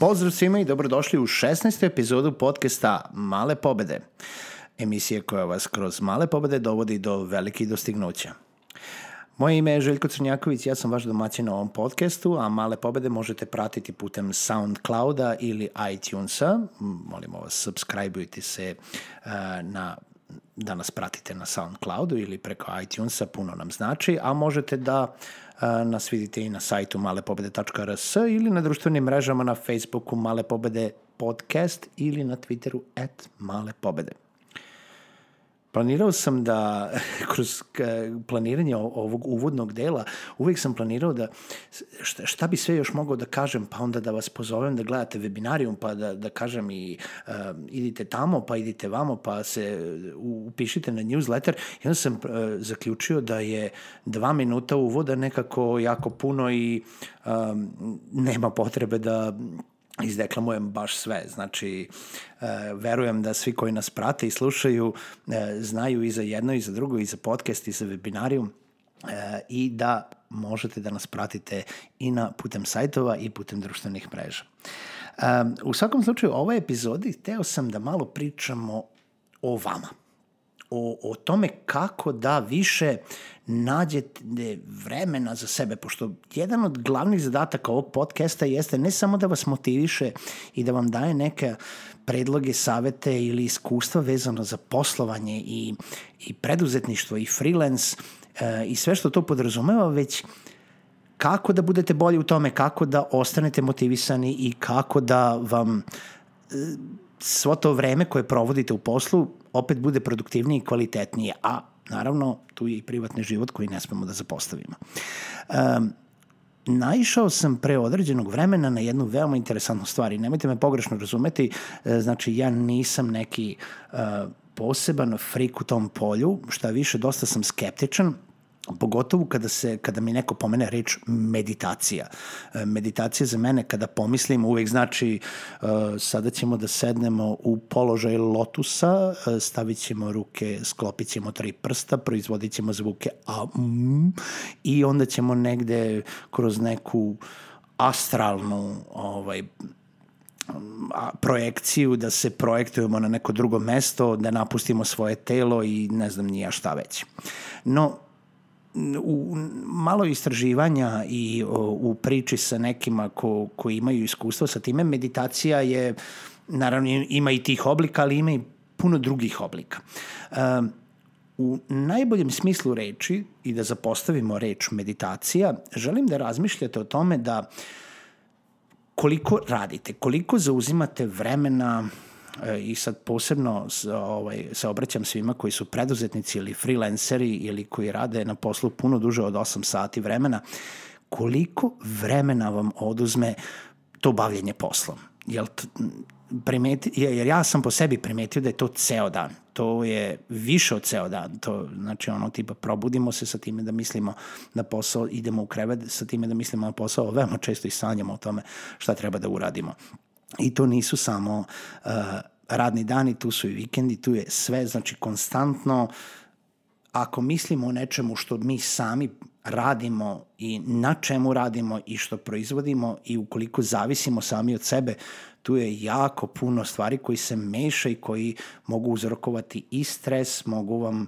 Pozdrav svima i dobrodošli u 16. epizodu podcasta Male pobede. Emisije koja vas kroz male pobede dovodi do velikih dostignuća. Moje ime je Željko Crnjaković, ja sam vaš domaćin na ovom podcastu, a Male pobede možete pratiti putem Soundclouda ili iTunesa. Molimo vas, subscribeujte se uh, na da nas pratite na Soundcloudu ili preko iTunesa, puno nam znači, a možete da a, nas vidite i na sajtu malepobede.rs ili na društvenim mrežama na Facebooku Male Pobede podcast ili na Twitteru at Male Pobede. Planirao sam da, kroz planiranje ovog uvodnog dela, uvijek sam planirao da šta bi sve još mogao da kažem, pa onda da vas pozovem da gledate webinarijum, pa da, da kažem i uh, idite tamo, pa idite vamo, pa se upišite na newsletter. I onda sam uh, zaključio da je dva minuta uvoda nekako jako puno i um, nema potrebe da izdeklamujem baš sve. Znači, e, verujem da svi koji nas prate i slušaju e, znaju i za jedno, i za drugo, i za podcast, i za webinarijum e, i da možete da nas pratite i na putem sajtova i putem društvenih mreža. U svakom slučaju, ovoj epizodi hteo sam da malo pričamo o vama o, o tome kako da više nađete vremena za sebe, pošto jedan od glavnih zadataka ovog podcasta jeste ne samo da vas motiviše i da vam daje neke predloge, savete ili iskustva vezano za poslovanje i, i preduzetništvo i freelance e, i sve što to podrazumeva, već kako da budete bolji u tome, kako da ostanete motivisani i kako da vam e, svo to vreme koje provodite u poslu opet bude produktivnije i kvalitetnije, a naravno tu je i privatni život koji ne smemo da zapostavimo. Um, naišao sam pre određenog vremena na jednu veoma interesantnu stvar i nemojte me pogrešno razumeti, e, znači ja nisam neki uh, poseban frik u tom polju, šta više dosta sam skeptičan, pogotovo kada se kada mi neko pomene reč meditacija. E, meditacija za mene kada pomislim uvek znači uh, sada ćemo da sednemo u položaj lotusa, uh, stavit ćemo ruke, sklopit ćemo tri prsta, proizvodit ćemo zvuke a mm, i onda ćemo negde kroz neku astralnu ovaj projekciju da se projektujemo na neko drugo mesto, da napustimo svoje telo i ne znam nija šta već. No, u malo istraživanja i o, u priči sa nekima ko, ko imaju iskustvo sa time, meditacija je, naravno ima i tih oblika, ali ima i puno drugih oblika. Um, u najboljem smislu reči i da zapostavimo reč meditacija, želim da razmišljate o tome da koliko radite, koliko zauzimate vremena i sad posebno ovaj, se obraćam svima koji su preduzetnici ili freelanceri ili koji rade na poslu puno duže od 8 sati vremena, koliko vremena vam oduzme to bavljenje poslom? Jel primeti, jer ja sam po sebi primetio da je to ceo dan. To je više od ceo dan. To, znači ono tipa probudimo se sa time da mislimo na posao, idemo u krevet sa time da mislimo na posao, veoma često i sanjamo o tome šta treba da uradimo. I to nisu samo uh, radni dani, tu su i vikendi, tu je sve, znači konstantno. Ako mislimo o nečemu što mi sami radimo i na čemu radimo i što proizvodimo i ukoliko zavisimo sami od sebe, tu je jako puno stvari koji se meša i koji mogu uzrokovati i stres, mogu vam uh,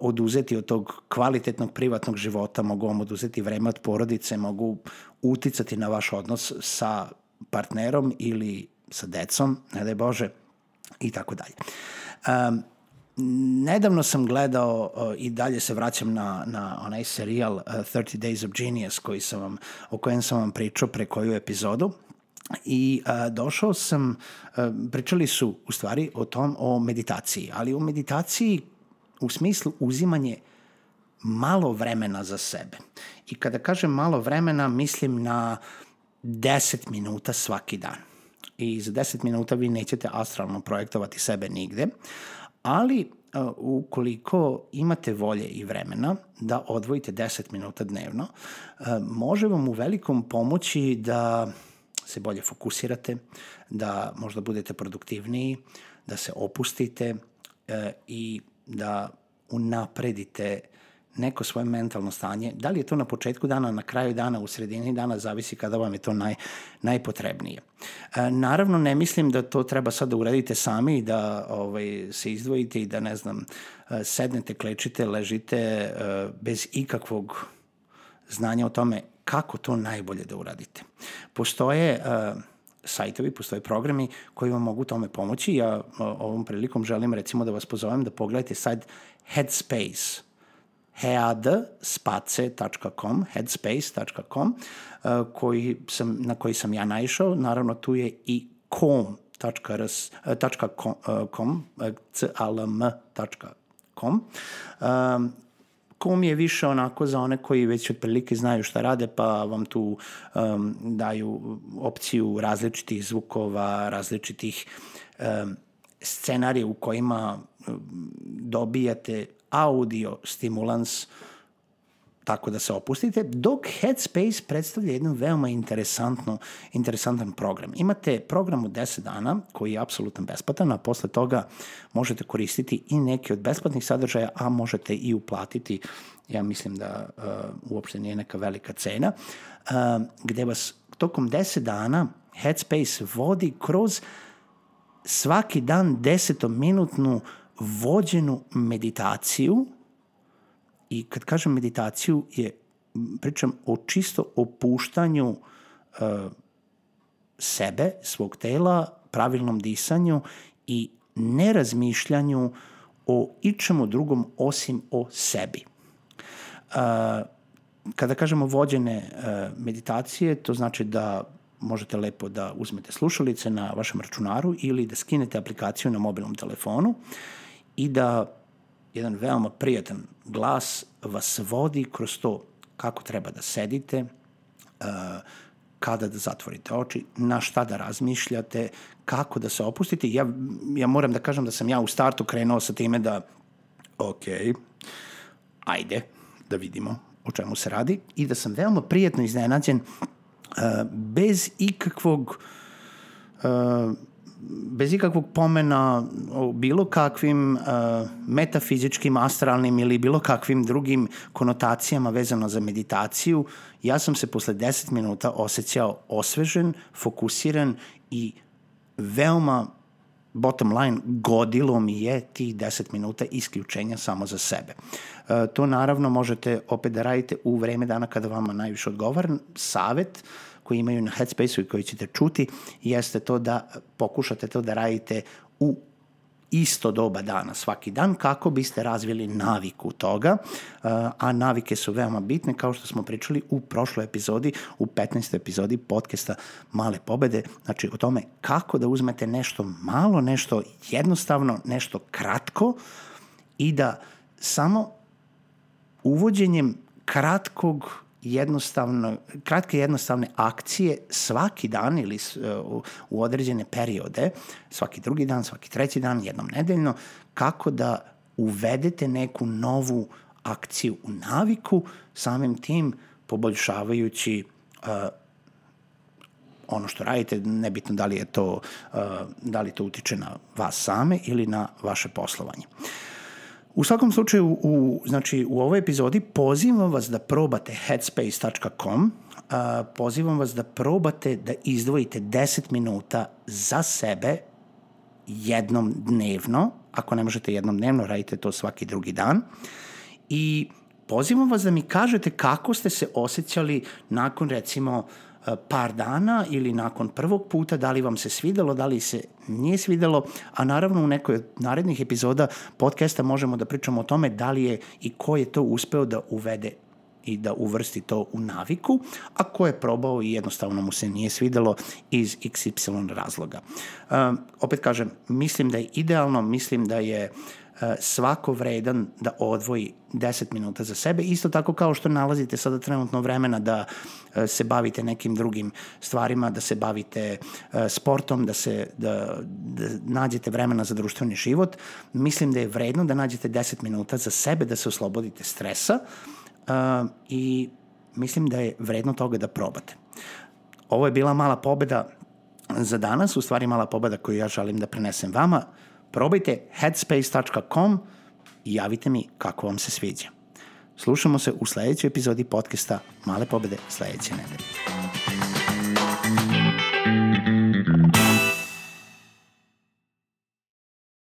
oduzeti od tog kvalitetnog privatnog života, mogu vam oduzeti vreme od porodice, mogu uticati na vaš odnos sa partnerom ili sa decom, ne daj Bože, i tako dalje. Um, nedavno sam gledao uh, i dalje se vraćam na, na onaj serijal uh, 30 Days of Genius koji sam vam, o kojem sam vam pričao pre koju epizodu i uh, došao sam, uh, pričali su u stvari o tom, o meditaciji, ali o meditaciji u smislu uzimanje malo vremena za sebe. I kada kažem malo vremena, mislim na 10 minuta svaki dan. I za 10 minuta vi nećete astralno projektovati sebe nigde, ali uh, ukoliko imate volje i vremena da odvojite 10 minuta dnevno, uh, može vam u velikom pomoći da se bolje fokusirate, da možda budete produktivniji, da se opustite e, i da unapredite neko svoje mentalno stanje. Da li je to na početku dana, na kraju dana, u sredini dana, zavisi kada vam je to naj, najpotrebnije. E, naravno, ne mislim da to treba sad da uradite sami i da ovaj, se izdvojite i da, ne znam, e, sednete, klečite, ležite e, bez ikakvog znanja o tome kako to najbolje da uradite. Postoje uh, sajtovi, postoje programi koji vam mogu tome pomoći. Ja ovom prilikom želim recimo da vas pozovem da pogledate sajt Headspace headspace.com, headspace.com, uh, koji sam, na koji sam ja naišao. Naravno, tu je i com, .com, calm.com. Um, kom je više onako za one koji već otprilike znaju šta rade, pa vam tu um, daju opciju različitih zvukova, različitih um, scenarija u kojima dobijate audio stimulans tako da se opustite, dok Headspace predstavlja jedan veoma interesantno, interesantan program. Imate program od 10 dana koji je apsolutno besplatan, a posle toga možete koristiti i neke od besplatnih sadržaja, a možete i uplatiti, ja mislim da uh, uopšte nije neka velika cena, uh, gde vas tokom 10 dana Headspace vodi kroz svaki dan desetominutnu vođenu meditaciju I kad kažem meditaciju, je, pričam o čisto opuštanju uh, sebe, svog tela, pravilnom disanju i nerazmišljanju o ičemu drugom osim o sebi. Uh, kada kažemo vođene uh, meditacije, to znači da možete lepo da uzmete slušalice na vašem računaru ili da skinete aplikaciju na mobilnom telefonu i da jedan veoma prijatan glas vas vodi kroz to kako treba da sedite, uh, kada da zatvorite oči, na šta da razmišljate, kako da se opustite. Ja, ja moram da kažem da sam ja u startu krenuo sa time da, ok, ajde, da vidimo o čemu se radi i da sam veoma prijetno iznenađen uh, bez ikakvog uh, bez ikakvog pomena o bilo kakvim uh, metafizičkim, astralnim ili bilo kakvim drugim konotacijama vezano za meditaciju, ja sam se posle 10 minuta osjećao osvežen, fokusiran i veoma bottom line, godilo mi je tih 10 minuta isključenja samo za sebe. E, to naravno možete opet da radite u vreme dana kada vama najviše odgovara. Savet koji imaju na Headspace-u i koji ćete čuti jeste to da pokušate to da radite u isto doba dana svaki dan kako biste razvili naviku toga, a navike su veoma bitne kao što smo pričali u prošloj epizodi, u 15. epizodi podcasta Male pobede, znači o tome kako da uzmete nešto malo, nešto jednostavno, nešto kratko i da samo uvođenjem kratkog jednostavno, kratke jednostavne akcije svaki dan ili u, u određene periode, svaki drugi dan, svaki treći dan, jednom nedeljno, kako da uvedete neku novu akciju u naviku, samim tim poboljšavajući uh, ono što radite, nebitno da li je to, uh, da li to utiče na vas same ili na vaše poslovanje. Uh, U svakom slučaju, u, znači, u ovoj epizodi pozivam vas da probate headspace.com, pozivam vas da probate da izdvojite 10 minuta za sebe jednom dnevno, ako ne možete jednom dnevno, radite to svaki drugi dan, i pozivam vas da mi kažete kako ste se osjećali nakon recimo par dana ili nakon prvog puta, da li vam se svidelo, da li se nije svidelo, a naravno u nekoj od narednih epizoda podcasta možemo da pričamo o tome da li je i ko je to uspeo da uvede i da uvrsti to u naviku, a ko je probao i jednostavno mu se nije svidelo iz XY razloga. Um, opet kažem, mislim da je idealno, mislim da je uh, svako vredan da odvoji 10 minuta za sebe, isto tako kao što nalazite sada trenutno vremena da e, se bavite nekim drugim stvarima, da se bavite e, sportom, da se da, da nađete vremena za društveni život. Mislim da je vredno da nađete 10 minuta za sebe, da se oslobodite stresa i mislim da je vredno toga da probate. Ovo je bila mala pobeda za danas, u stvari mala pobeda koju ja želim da prenesem vama Probajte headspace.com i javite mi kako vam se sviđa. Slušamo se u sledećoj epizodi podcasta Male pobede sledeće nedelje.